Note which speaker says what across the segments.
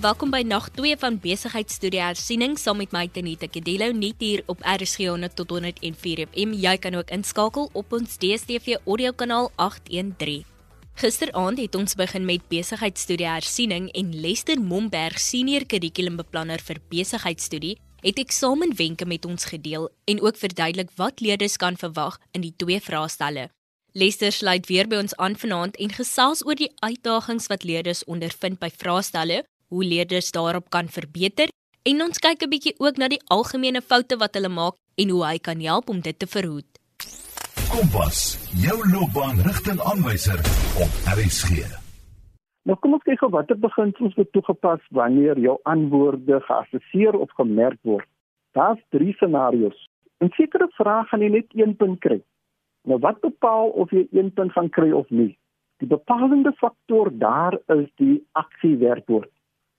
Speaker 1: Welkom by nag 2 van Besigheidstudie Hersiening saam met my Tenita Kedelo net hier op RSG 100 tot 104 FM. Jy kan ook inskakel op ons DStv audio kanaal 813. Gisteraand het ons begin met Besigheidstudie Hersiening en Lester Momberg, senior kurrikulumbeplanner vir Besigheidstudie, het eksamenwenke met ons gedeel en ook verduidelik wat leerders kan verwag in die twee vraestelle. Lester sluit weer by ons aan vanaand en gesels oor die uitdagings wat leerders ondervind by vraestelle hoe leerders daarop kan verbeter en ons kyk 'n bietjie ook na die algemene foute wat hulle maak en hoe hy kan help om dit te verhoed.
Speaker 2: Kompas, jou loopbaanrigtingaanwyser op RSG.
Speaker 3: Nou kom ons kyk of watter beginsels word toegepas wanneer jou antwoorde geassesseer of gemerk word. Daar's drie scenario's. In sekere vrae gaan jy net 1 punt kry. Nou wat bepaal of jy 1 punt gaan kry of nie? Die bepalende faktor daar is die aksiewerkwoord.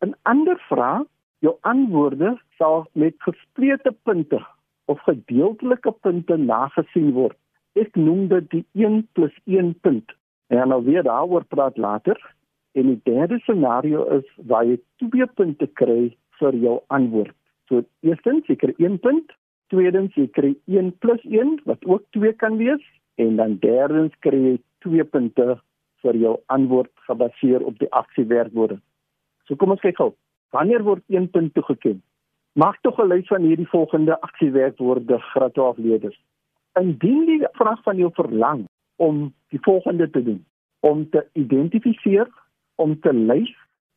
Speaker 3: 'n ander vraag, jou antwoorde sal met gesplete punte of gedeeltelike punte nagesien word. Ek noem dit die 1 + 1 punt. En nou weer daaroor praat later. En die derde scenario is waar jy twee punte kry vir jou antwoord. So eerstens jy kry 1 punt, tweedens jy kry 1 + 1 wat ook 2 kan wees en dan derdens kry jy 2 punte vir jou antwoord gebaseer op die aksiewerkwoorde. So kom ons kyk gou. Wanneer word 1 punt toegeken? Mag tog 'n lys van hierdie volgende aksiewerkwoorde graad 12 leerders. Indien die vraag van jou verlang om die volgende te doen, om te identifiseer, om te lys,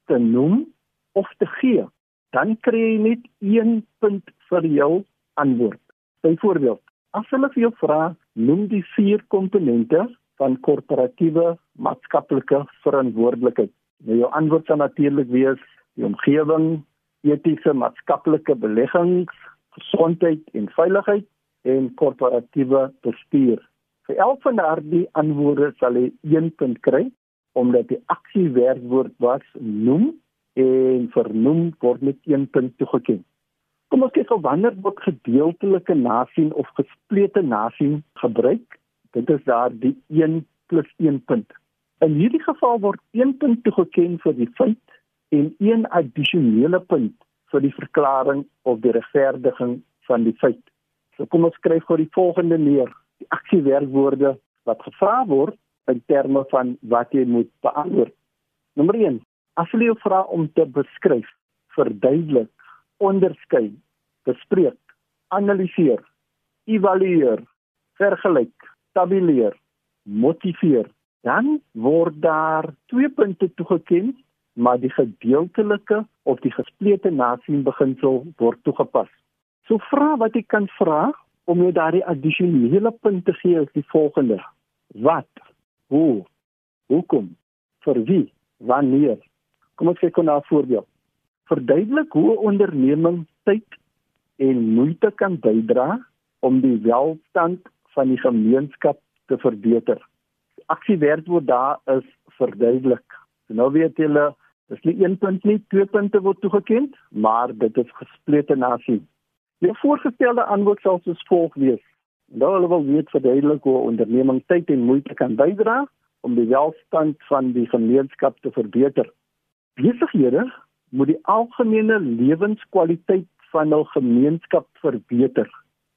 Speaker 3: te noem of te gee, dan kry jy net 1 punt vir jou antwoord. Byvoorbeeld, as hulle vir jou vra, noem die vier komponente van korporatiewe maatskaplike verantwoordelikheid. Nou jou antwoord sal natuurlik wees die omgewing, etiese maatskaplike beleggings, gesondheid en veiligheid en korporatiewe bestuur. Vir elk van daardie antwoorde sal jy 1 punt kry omdat die aksiewerkwoord was noem en vernoem word met 1 punt toegeken. Kom ons kyk of wanneer word gedeeltelike nasien of gesplete nasien gebruik. Dit is daar die 1 + 1 punt. In hierdie geval word 1 punt toegeken vir die feit en 1 addisionele punt vir die verklaring of die regverdiging van die feit. So kom ons skryf gou die volgende neer: die aksiewerkwoorde wat gevra word in terme van wat jy moet beantwoord. Nommer 1: As jy jou vra om te beskryf, verduidelik, onderskei, bespreek, analiseer, evalueer, vergelyk, tabuleer, motiveer dan word daar twee punte toegeken, maar die gedeeltelike of die gesplete nasien beginsel word toegepas. So vra wat jy kan vra om jou daardie addisionele punt te gee is die volgende: Wat? Hoe? Hoekom? Vir wie? Wanneer? Kom ons kyk na 'n voorbeeld. Verduidelik hoe 'n onderneming tyd en moeite kan bydra om die welstand van die gemeenskap te verbeter aksiewerkwoord daar is verduidelik. So nou weet julle, dis nie een punt nie, twee punte word toegeken, maar dit is gesplete nasie. Die voorgestelde antwoord sal soos volg wees. Nou hulle wil weet verduidelik hoe onderneming tyd en moeite kan bydra om die welstand van die gemeenskap te verbeter. Besighede moet die algemene lewenskwaliteit van hul gemeenskap verbeter.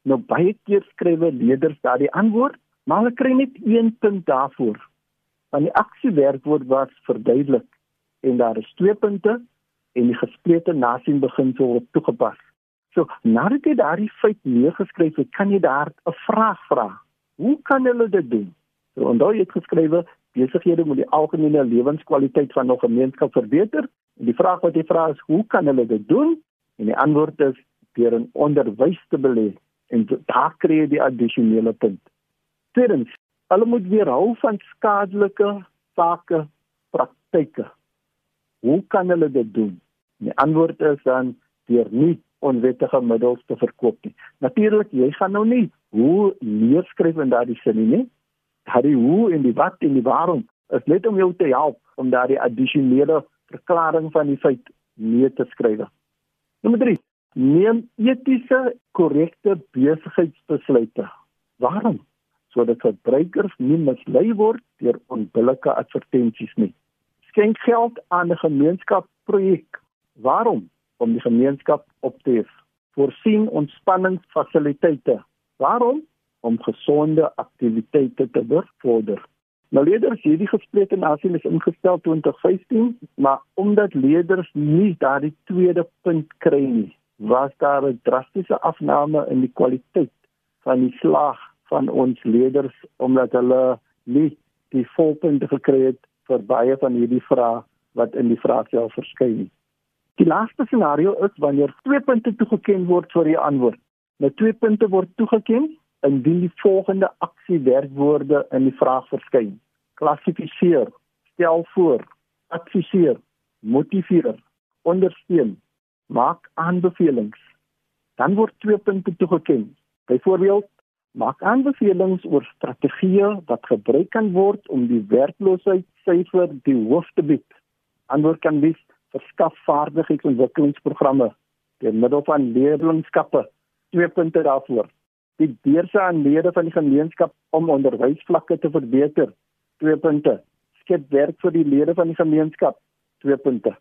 Speaker 3: Nou baie keer skrywe leerders daardie antwoord Maar hulle kry net een punt daarvoor. Want die aksiewerkwoord was verduidelik en daar is twee punte en die gesplete nasien begin so word toegepas. So nadat jy daardie feit neergeskryf het, kan jy daar 'n vraag vra. Hoe kan hulle dit doen? So onthou jy het geskrywe besighede moet die algemene lewenskwaliteit van 'n gemeenskap verbeter. En die vraag wat jy vra is hoe kan hulle dit doen? En die antwoord is deur in onderwys te belê en daar kry jy die addisionele punt. Tweedens, hulle moet weerhou van skadelike sake praktyke. Hoe kan hulle dit doen? Die antwoord is dan deur nie onwettige middels te verkoop nie. Natuurlik, jy gaan nou nie hoe neerskryf in daardie sin nie. Daardie hoe en die wat en die waarom is net om jou te help om daardie addisionele verklaring van die feit neer te skryf. Nommer 3. Neem etiese korrekte besigheidsbesluite. Waarom? Sodat verbruikers nie mislei word deur onbillike advertensies nie. Skenk geld aan 'n gemeenskapsprojek Waarom? Om die gemeenskap op te hef. Voorsien ontspanningsfasiliteite. Waarom? Om gesonde aktiwiteite te bevorder. Nou leerders hierdie gesprek en asien is ingestel 2015, maar omdat leerders nie daardie tweede punt kry nie, was daar 'n drastiese afname in die kwaliteit van die slag van ons leerders omdat hulle nie die volpunte gekry het vir baie van hierdie vrae wat in die vraagstel verskyn nie. Die laaste scenario is wanneer twee punte toegeken word vir die antwoord. Nou twee punte word toegeken indien die volgende aksiewerkwoorde in die vraag verskyn: klassifiseer, stel voor, adviseer, motiveer, ondersteun, maak aanbevelings. Dan word twee punte toegeken. Byvoorbeeld, maak aanbevelings oor strategieë wat gebruik kan word om die werkloosheidsyfer die hoof te bied. Antwoord kan wees verskaf vaardigheidsontwikkelingsprogramme deur middel van leerlingskappe. Twee punte daarvoor die beurse aan lede van die gemeenskap om onderwysvlakke te verbeter. 2 punte. Skep werk vir die lede van die gemeenskap. 2 punte.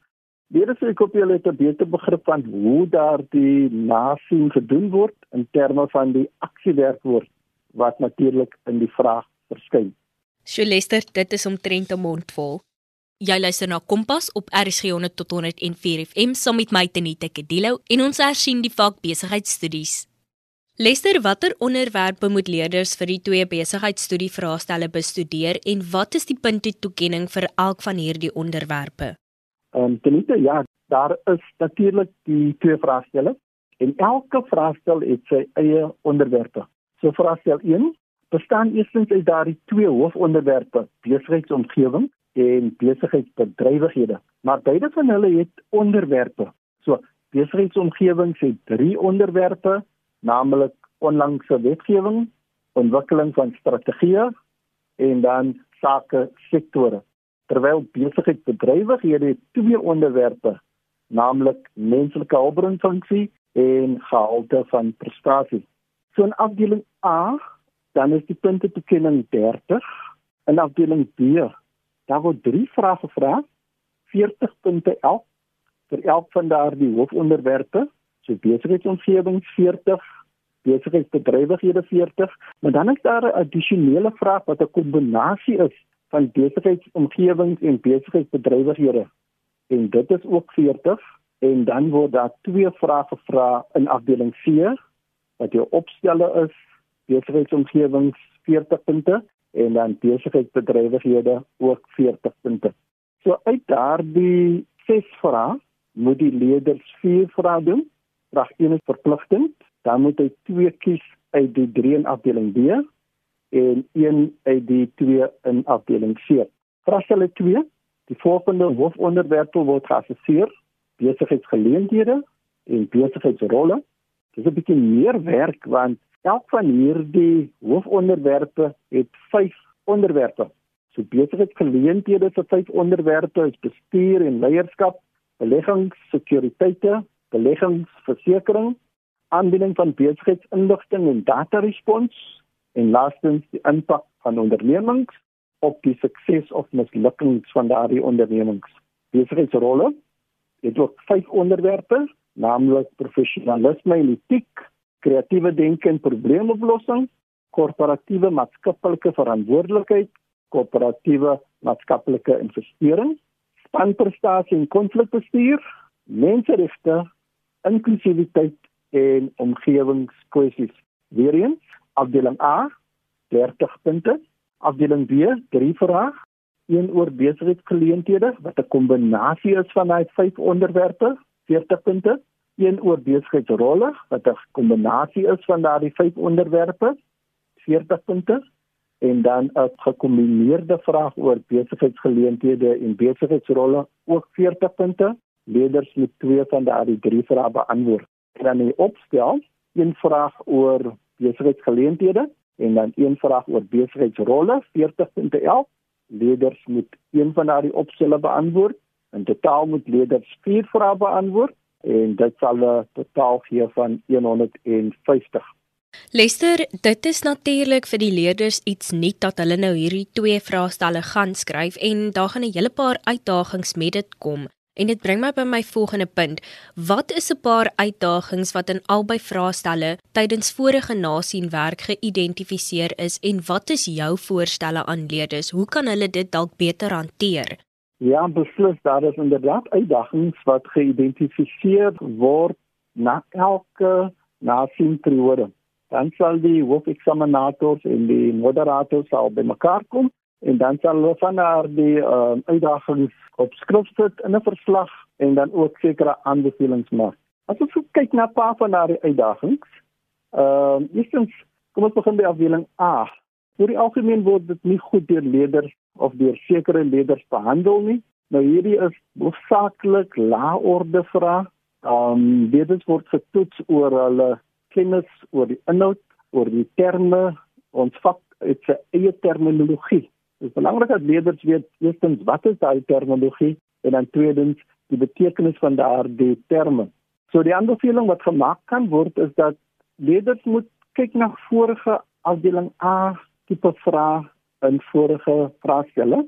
Speaker 3: Lede ek hoop julle het 'n beter begrip van hoe daar die nasien gedoen word in terme van die aksiewerkwoord wat natuurlik in die vraag verskyn.
Speaker 1: Sjoelester, dit is omtrent 'n mond vol. Jy luister na Kompas op RSG 100 tot 104 FM saam met my Tenita Kedilo en ons hersien die vak besigheidstudies. Lester, watter onderwerpe moet leerders vir die twee besigheidstudie vraestelle bestudeer en wat is die punte toekenning vir elk van hierdie onderwerpe?
Speaker 3: Ehm um, tenite ja, daar is natuurlik die twee vraestelle en elke vraestel het sy eie onderwerpe. So vraestel 1 bestaan eerstens uit daardie twee hoofonderwerpe: besigheidsomgewing en besigheidsbedrywighede. Maar beide van hulle het onderwerpe. So besigheidsomgewing het drie onderwerpe naamlik onlangse wetgewing, ontwikkeling van strategieë en dan sake sektore. Terwyl besigheidsbedrywighede twee onderwerpe, naamlik menslike hulpbronfunksie en gehalte van prestasie. So in afdeling A, dan is die punte toekenning 30. In afdeling B, daar word drie vrae gevra, 40 punte elk vir elk van daardie hoofonderwerpe so besigheidsomgewing 40 besigheidsbedrywighede 40 maar dan is daar 'n addisionele vraag wat 'n kombinasie is van besigheidsomgewings en besigheidsbedrywighede en dit is ook 40 en dan word daar twee vrae gevra in afdeling C wat jou opstelle is besigheidsomgewings 40 punte en dan besigheidsbedrywighede ook 40 punte so uit daardie ses vrae moet die leerders vier vrae doen Vraag 1 is verpligtend. Dan moet hy 2 kies uit die 3 in afdeling B en 1 uit die 2 in afdeling C. Vraag 2. Die volgende hoofonderwerpe word geassesseer: besigheidsgeleenthede en besigheidsrolle. Dit is 'n bietjie meer werk want elk van hierdie hoofonderwerpe het 5 onderwerpe. So besigheidsgeleenthede se 5 onderwerpe is bestuur en leierskap, beleggings, sekuriteite, beleggingsversekering, aanbieding van besigheidsinligting en data respons en laastens die impak van ondernemings op die sukses of mislukkings van daardie ondernemings. Besigheidsrolle het ook vyf onderwerpe, naamlik professionalisme en etiek, kreatiewe denke en probleemoplossing, korporatiewe maatskaplike verantwoordelikheid, korporatiewe maatskaplike investering, spanprestasie en konflikbestuur, menseregte inklusiwiteit en omgewingskwessies. Weereens, afdeling A 30 punte, afdeling B 3 vrae, een oor besigheidsgeleenthede wat 'n kombinasie is van daai vyf onderwerpe, 40 punte, een oor besigheidsrolle wat 'n kombinasie is van daardie vyf onderwerpe, 40 punte. En dan 'n gekombineerde vraag oor besigheidsgeleenthede en besigheidsrolle ook 40 punte. Leerders moet twee van daardie drie vrae beantwoord. En dan die opstel, een vraag oor besigheidsgeleenthede en dan een vraag oor besigheidsrolle, 40.11. Leerders moet een van daardie opstelle beantwoord. In totaal moet leerders vier vrae beantwoord en dit sal 'n totaal gee van 150.
Speaker 1: Lester, dit is natuurlik vir die leerders iets nuut dat hulle nou hierdie twee vraestelle gaan skryf en daar gaan 'n hele paar uitdagings met dit kom. En dit bring my by my volgende punt. Wat is 'n paar uitdagings wat in albei vraestelle tydens vorige nasienwerk geïdentifiseer is en wat is jou voorstelle aan leerders? Hoe kan hulle dit dalk beter hanteer?
Speaker 3: Ja, beslis, daar is inderdaad uitdagings wat geïdentifiseer word na elke nasienperiode. Dan sal die hoofeksaminators en die moderators al bymekaar kom en dan sal hulle van daar die uh, uitdagings op skrift sit in 'n verslag en dan ook sekere aanbevelings maak. As ons kyk na 'n paar van daardie uitdagings, ehm uh, eerstens kom ons begin by afdeling A. Vir die algemeen word dit nie goed deur leerders of deur sekere leerders behandel nie. Nou hierdie is hoofsaaklik laorde vrae. Ehm um, leerders word getoets oor hulle kennis oor die inhoud, oor die terme, ons vak het 'n eie terminologie Dit is belangrik dat leerders weet eerstens wat is daai terminologie en dan tweedens die betekenis van daardie terme. So die aanbeveling wat gemaak kan word is dat leerders moet kyk na vorige afdeling A tipe vrae in vorige vraestelle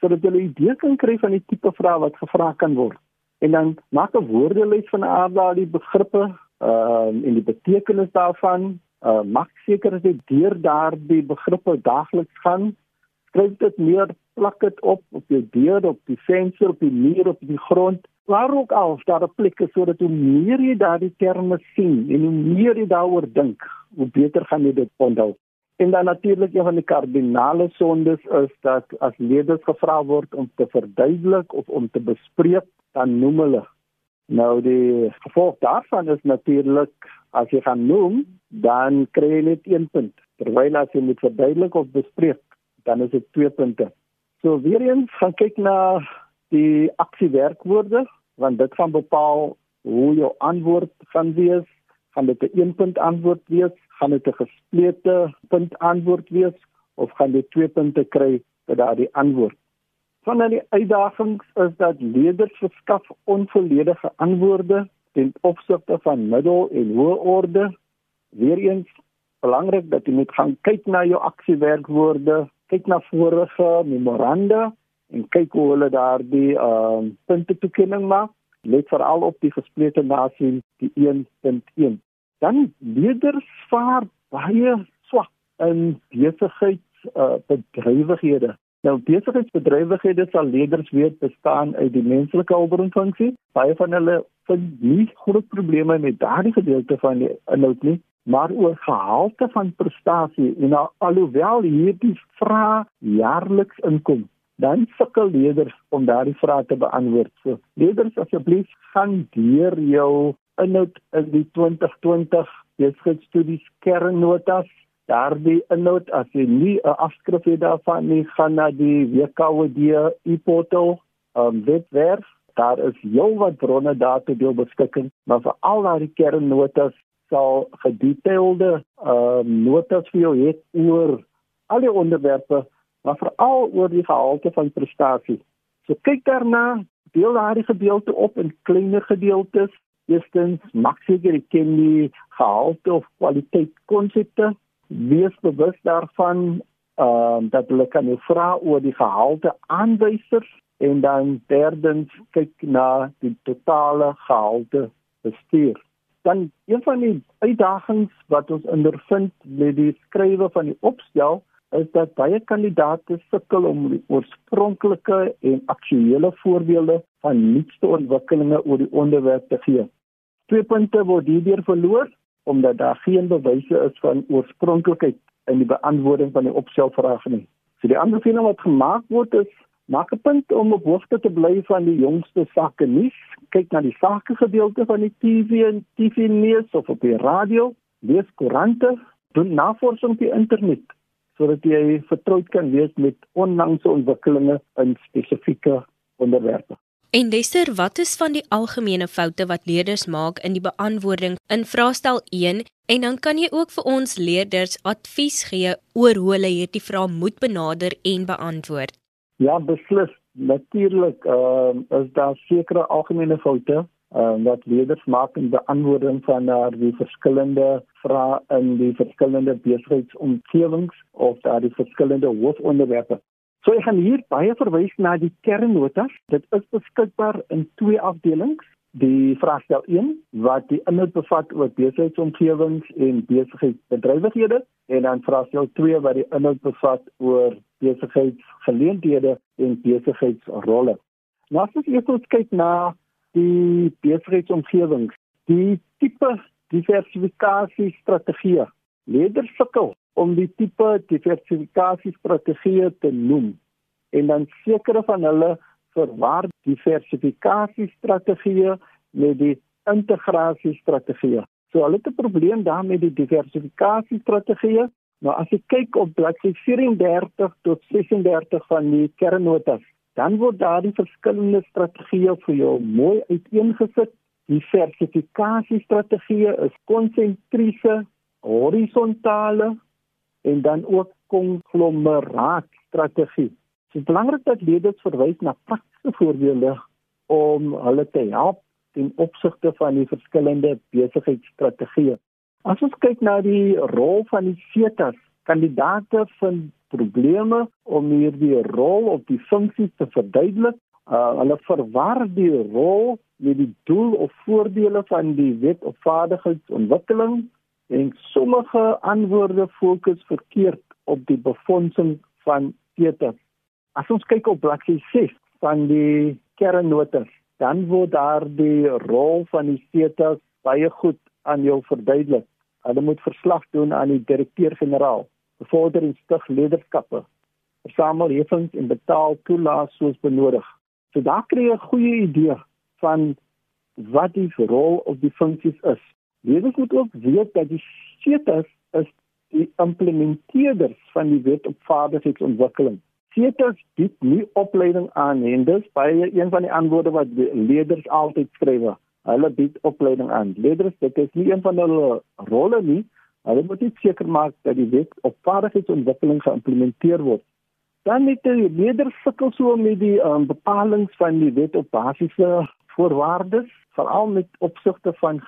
Speaker 3: sodat hulle 'n idee kan kry van die tipe vrae wat gevra kan word. En dan maak 'n woordelys van daardie begrippe ehm uh, en die betekenis daarvan. Uh, maak seker dat jy deur daardie begrippe daagliks gaan skryf dit neer, plak dit op op jou deur, op die venster, op die muur, op die grond. Waar ook al daar 'n plek is sodat hoe meer jy daardie terme sien en hoe meer jy daaroor dink, hoe beter gaan jy dit onthou. En dan natuurlik een van die kardinale sondes is dat as leerders gevra word om te verduidelik of om te bespreek, dan noem hulle. Nou die gevolg daarvan is natuurlik as jy gaan noem, dan kry jy net 1 punt. Terwyl as jy moet verduidelik of bespreek, dan is dit 2 punte. So weer eens gaan kyk na die aksiewerkwoorde want dit gaan bepaal hoe jou antwoord gaan wees. Gaan dit 'n 1 punt antwoord wees? Gaan dit 'n gesplete punt antwoord wees of gaan jy 2 punte kry vir daardie antwoord? Van die uitdagings is dat leerders verskaf onvolledige antwoorde ten opsigte van middel en hoë orde. Weereens belangrik dat jy moet gaan kyk na jou aksiewerkwoorde kyk na vorige memoranda en kyk hoe hulle daardie ehm uh, punte toekenning maak. Let veral op die gesplete nasie die 1.1. Dan leerders vaar baie swak in besigheids uh, bedrywighede. Nou besigheidsbedrywighede sal leerders weet bestaan uit die menslike hulpbronfunksie. Baie van hulle vind nie groot probleme met daardie gedeelte van die inhoud nie maar oor gehalte van prestasie en al, alhoewel hierdie vrae jaarliks inkom dan sukkel leerders om daardie vrae te beantwoord. So leerders asseblief gaan deur jou inhoud in die 2020 besigheidsstudies kernnotas daardie inhoud as jy nie 'n afskrif het daarvan nie gaan na die WKOD e-portal um webwerf daar is heelwat bronne daar te deel beskikking maar vir al daardie kernnotas sal gedetailleerde ehm uh, notas vir jou hê oor al die onderwerpe, maar veral oor die gehalte van prestasie. So kyk daarna, deel daardie gedeelte op in kleiner gedeeltes. Eerstens, maak seker jy ken die gehalte of kwaliteit konsepte. Wees bewus daarvan ehm uh, dat hulle kan jou vra oor die gehalte aanwysers en dan derdens kyk na die totale gehalte bestuur dan een van die uitdagings wat ons ondervind met die skrywe van die opstel is dat baie kandidaate sukkel om die oorspronklike en aktuelle voorbeelde van nuutste ontwikkelinge oor die onderwerp te gee. Twee punte word hierdeur verloor omdat daar geen bewyse is van oorspronklikheid in die beantwoording van die opstelvraag nie. So die ander ding wat gemaak word is maak 'n punt om op hoogte te bly van die jongste sake nuus. Kyk na die sake gedeelte van die TV en TV nuus of op die radio, lees koerante, doen navorsing op die internet sodat jy vertroud kan wees met onlangse ontwikkelinge in spesifieke onderwerpe.
Speaker 1: En Lester, wat is van die algemene foute wat leerders maak in die beantwoording in vraestel 1 en dan kan jy ook vir ons leerders advies gee oor hoe hulle hierdie vrae moet benader en beantwoord?
Speaker 3: Ja, beslis. Natuurlik, ehm uh, is daar sekere algemene foute uh, wat leerders maak in beantwoording van daar die verskillende vrae in die verskillende besigheidsomgewings of daar die verskillende hoofonderwerpe. So ek gaan hier baie verwys na die kernnotas. Dit is beskikbaar in twee afdelings. Die vraagstel 1 wat die inhoud bevat oor besigheidsomgewings en besigheidsbedrywighede en dan vraagstel 2 wat die inhoud bevat oor besigheidsgeleenthede en besigheidsrolle. Nou as ons eers kyk na die besigheidsomgewings, die tipe diversifikasie strategie. Leerders sukkel om die tipe diversifikasie strategie te noem en dan sekere van hulle verwar diversifikasie strategie met die integrasie strategie. So hulle het 'n probleem daarmee die diversifikasie strategie. Nou as jy kyk op bladsy 34 tot 36 van die kernnotas, dan word daar die verskillende strategieë vir jou mooi uiteengesit. Die diversifikasie strategie is konsentriese, horisontale en dan ook konglomeraat strategie. Dit is belangrik dat leerders verwys na praktiese voorbeelde om hulle te help ten opsigte van die verskillende besigheidsstrategieë. As ons kyk na die rol van die CETAs, kandidate vind probleme om hierdie rol of die funksie te verduidelik. Uh, hulle verwar die rol met die doel of voordele van die wet op vaardigheidsontwikkeling en sommige antwoorde fokus verkeerd op die befondsing van CETAs. As ons kyk op bladsy 6 van die kernnotas, dan word daar die rol van die CETA baie goed aan jou verduidelik. Hulle moet verslag doen aan die direkteur-generaal, bevorder en stig leierskappe, versamel heffings en betaal toelaas soos benodig. So daar kry jy 'n goeie idee van wat die rol of die funksies is. Leerders moet ook weet dat die CETA is die implementeerders van die wet op vaardigheidsontwikkeling. Seeters bied nie opleiding aan en dis baie een van die antwoorde wat leerders altyd skryf. Hulle bied opleiding aan. Leerders, dit is nie een van hulle rolle nie. Hulle moet net seker maak dat die wet op vaardigheidsontwikkeling geïmplementeer word. Dan het die leerders sukkel so met die um, bepalinge van die wet op basiese voorwaardes, veral met opsigte van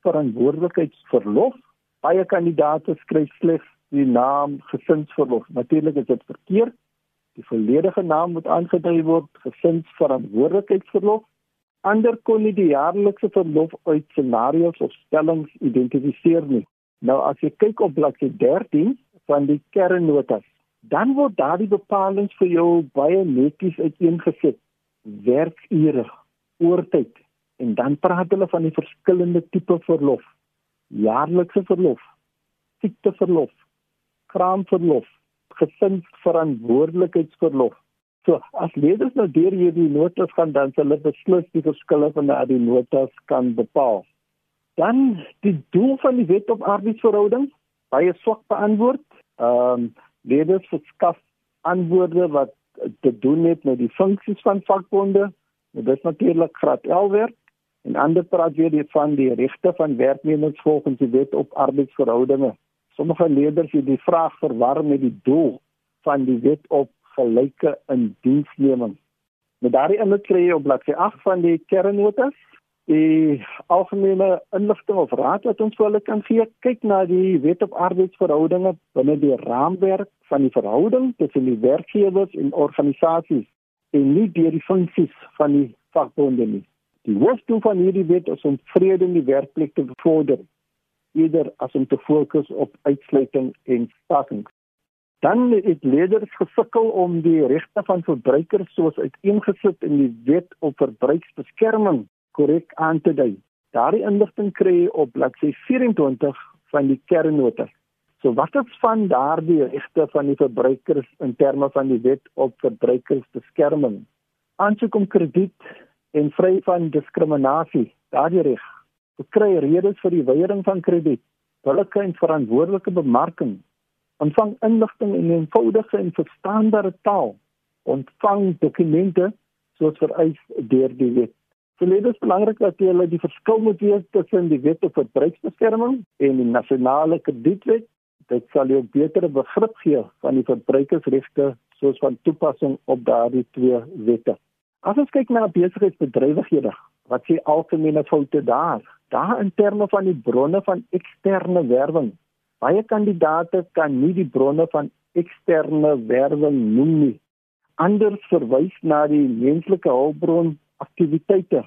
Speaker 3: gesinsverantwoordelikheidsverlof. Baie kandidaate skryf slegs die naam gesinsverlof. Natuurlik is dit verkeerd. Die volledige naam moet aangedui word, gesinsverantwoordelikheidsverlof. Ander kon nie die jaarlikse verlof uit scenario's of stellings identifiseer nie. Nou as jy kyk op bladsy 13 van die kernnotas, dan word daardie bepalinge vir jou baie netjies uiteengesit. Werkure, oortyd en dan praat hulle van die verskillende tipe verlof. Jaarlikse verlof, siekteverlof, kraamverlof, gesinsverantwoordelikheidsverlof. So as leerders nou deur hierdie notas gaan dan hulle beslis die verskille van daardie notas kan bepaal. Dan die doel van die wet op arbeidsverhouding baie swak beantwoord. Ehm um, leerders verskaf antwoorde wat te doen het met die funksies van vakbonde. Dit is natuurlik graad 11 werk en ander praat weer van die regte van werknemers volgens die wet op arbeidsverhoudinge. Sommige leerders het die vraag verwar met die doel van die wet op gelyke indiensneming. Met daardie inhoud kry jy op bladsy 8 van die kernnotas die algemene inligting of raad wat ons vir hulle kan gee. Kyk na die wet op arbeidsverhoudinge binne die raamwerk van die verhouding tussen die werkgewers en organisasies en nie deur die funksies van die vakbonde nie. Die hoofdoel van hierdie wet is om vrede in die werkplek te bevorder eerder as om te fokus op uitsluiting en stakings. Dan het leerders gesukkel om die regte van verbruikers soos uiteengesit in die wet op verbruikersbeskerming korrek aan te dui. Daardie inligting kry jy op bladsy 24 van die kernnotas. So wat is van daardie regte van die verbruikers in terme van die wet op verbruikersbeskerming? Aansoek om krediet en vry van diskriminasie, daardie reg kry redes vir die weiering van krediet, billike en verantwoordelike bemarking, ontvang inligting in 'n eenvoudige en verstaanbare taal, ontvang dokumente soos vereis deur die wet. Dit is belangrik dat jy hulle die verskil moet weet tussen die wet op verbruikersbeskerming en die nasionale kredietwet. Dit sal jou betere begrip gee van die verbruikersregte soos van toepassing op daardie twee wette. As ons kyk na besigheidsbedrywighede, wat sê algemene foute daar? Daar in terme van die bronne van eksterne werwing. Baie kandidate kan nie die bronne van eksterne werwing noem nie. Ander verwys na die menslike hulpbron aktiwiteite.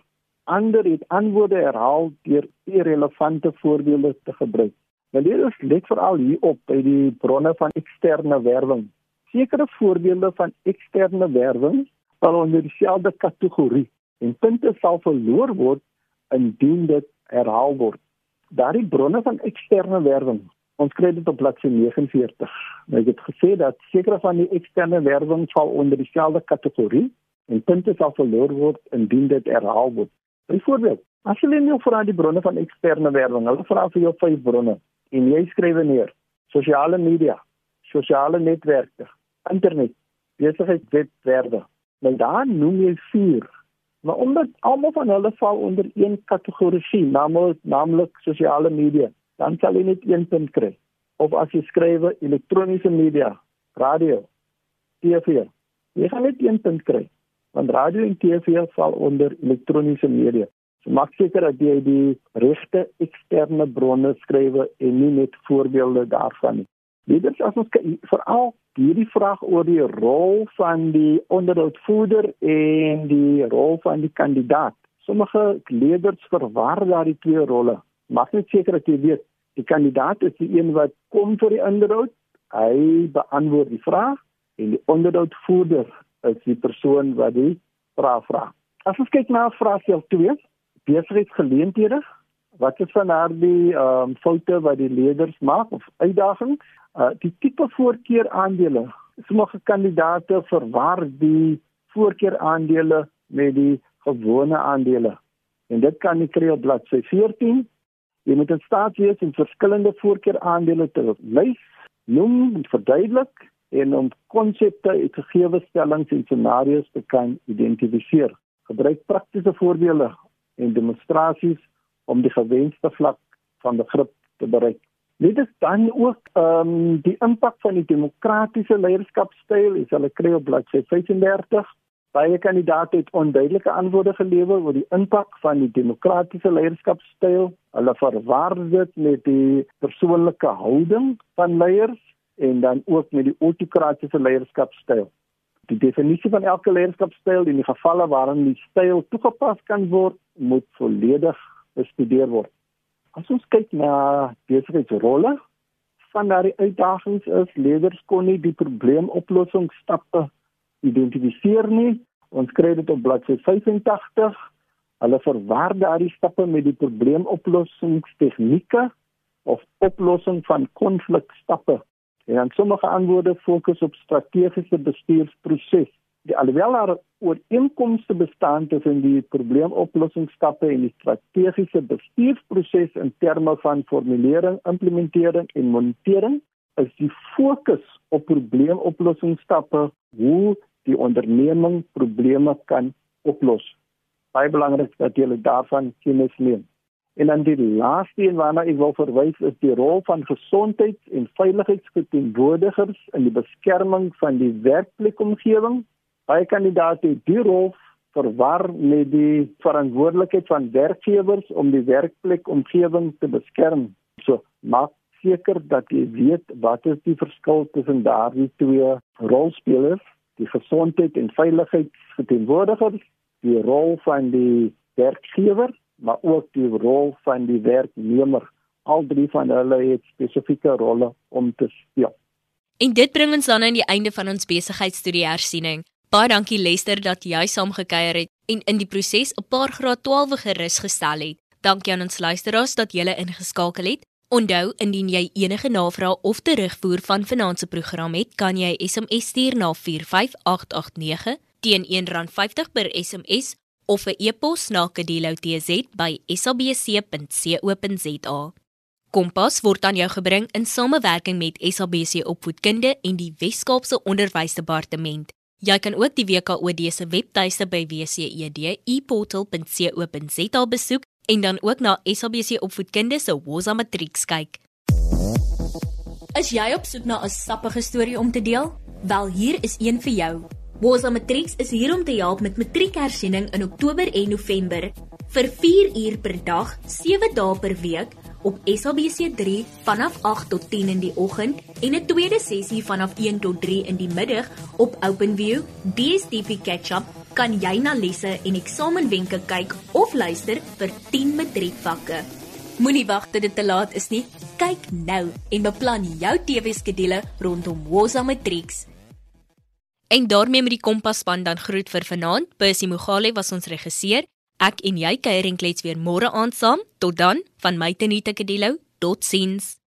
Speaker 3: Ander het antwoorde herhaal deur irrelevante voorbeelde te gebruik. Nou leerders let veral hierop by die bronne van eksterne werwing. Sekere voorbeelde van eksterne werwing val onder dieselfde kategorie en punte sal verloor word indien dit herhaal word. Daardie bronne van eksterne werwing Ons kry dit op bladsy 49. Nou ek het gesê dat sekere van die eksterne werwing val onder dieselfde kategorie en punte sal verloor word indien dit herhaal word. Byvoorbeeld, as jy net vra die bronne van eksterne werwing, hulle vra vir jou vyf bronne en jy skryf neer: sosiale media, sosiale netwerke, internet, besigheidswebwerwe. Nou dan noem jy vier. Maar omdat almal van hulle val onder een kategorie, naamlik naamlik sosiale media dan sal jy net een punt kry. Of as jy skryf elektroniese media, radio, TV, jy gaan net een punt kry. Want radio en TV val onder elektroniese media. So maak seker dat jy die regte eksterne bronne skryf en nie net voorbeelde daarvan nie. Leerders as ons veral hierdie vraag oor die rol van die onderhoudvoerder en die rol van die kandidaat. Sommige leerders verwar daardie twee rolle maak net seker dat jy weet die kandidaat is die een wat kom vir die onderhoud. Hy beantwoord die vraag en die onderhoudvoerder is die persoon wat die vraag vra. As ons kyk na vraagstel 2, besigheidsgeleenthede, wat is van daardie ehm um, foute wat die leerders maak of uitdagings? Uh die tipe voorkeur aandele. Sommige kandidate verwar die voorkeur aandele met die gewone aandele. En dit kan jy kry op bladsy 14 Jy moet in staat wees om verskillende voorkeuraandele te lys, noem en verduidelik en om konsepte uit gegeewe stellings en scenario's te kan identifiseer. Gebruik praktiese voorbeelde en demonstrasies om die gewenste vlak van begrip te bereik. Dit is dan ook ehm um, die impak van die demokratiese leierskapstyl, is hulle kry op bladsy 35 Baie kandidaate het onduidelike antwoorde gelewer oor die impak van die demokratiese leierskapstyl. Hulle verwar dit met die persoonlike houding van leiers en dan ook met die autokratiese leierskapstyl. Die definisie van elke leierskapstyl in die gevalle waarin die styl toegepas kan word, moet volledig bestudeer word. As ons kyk na besigheidsrolle van daardie uitdagings is leerders kon nie die probleemoplossingsstappe identifiseer nie. Ons kry dit op bladsy 85. Hulle verwar daardie stappe met die probleemoplossingstegnieke of oplossing van konflikstappe. En dan sommige antwoorde fokus op strategiese bestuursproses. Die alhoewel daar ooreenkomste bestaan tussen die probleemoplossingsstappe en die strategiese bestuursproses in terme van formulering, implementering en monitering, is die fokus op probleemoplossingsstappe hoe die onderneming probleme kan oplos. Baie belangrik dat jy daarvan kennis neem. En dan die laaste een waarna ek wil verwys is die rol van gesondheids- en veiligheidsverteenwoordigers in die beskerming van die werkplekomgewing. Baie kandidaate het die rol verwar met die verantwoordelikheid van werkgewers om die werkplekomgewing te beskerm. So maak seker dat jy weet wat is die verskil tussen daardie twee rolspelers die gesondheid en veiligheid verteenwoordiger, die rol van die werkgewer, maar ook die rol van die werknemer. Al drie van hulle het spesifieke rolle om te speel.
Speaker 1: En dit bring ons dan aan die einde van ons besigheidstudie hersiening. Baie dankie Lester dat jy saamgekyer het en in die proses 'n paar graad 12 gerus gestel het. Dankie aan ons luisteraars dat julle ingeskakel het. Onthou indien jy enige navrae of terugvoer van finansiële program het, kan jy SMS stuur na 45889 teen R1.50 per SMS of 'n e-pos na kedeloutz@sabc.co.za. Kompas word aan jou gebring in samewerking met SABC Opvoedkunde en die Wes-Kaapse Onderwysdepartement. Jy kan ook die WKOD se webtuiste by wcedeportal.co.za besoek en dan ook na SABC opvoedkunde se Woza Matrieks kyk. Is jy op soek na 'n sappige storie om te deel? Wel, hier is een vir jou. Woza Matrieks is hier om te help met matriekhersiening in Oktober en November vir 4 uur per dag, 7 dae per week op SABC3 vanaf 8 tot 10 in die oggend en 'n tweede sessie vanaf 1 tot 3 in die middag op OpenView, DStv Catch-up kan jy na lesse en eksamenwenke kyk of luister vir 10 matriekvakke. Moenie wag tot dit te laat is nie. Kyk nou en beplan jou TV-skedule rondom Woza Matrieks. En daarmee met die Kompas span dan groet vir vanaand. Percy Mogale was ons regisseur. Ek en jy kuier en klets weer môre aand saam. Tot dan van my Tenita Kadelo. Totsiens.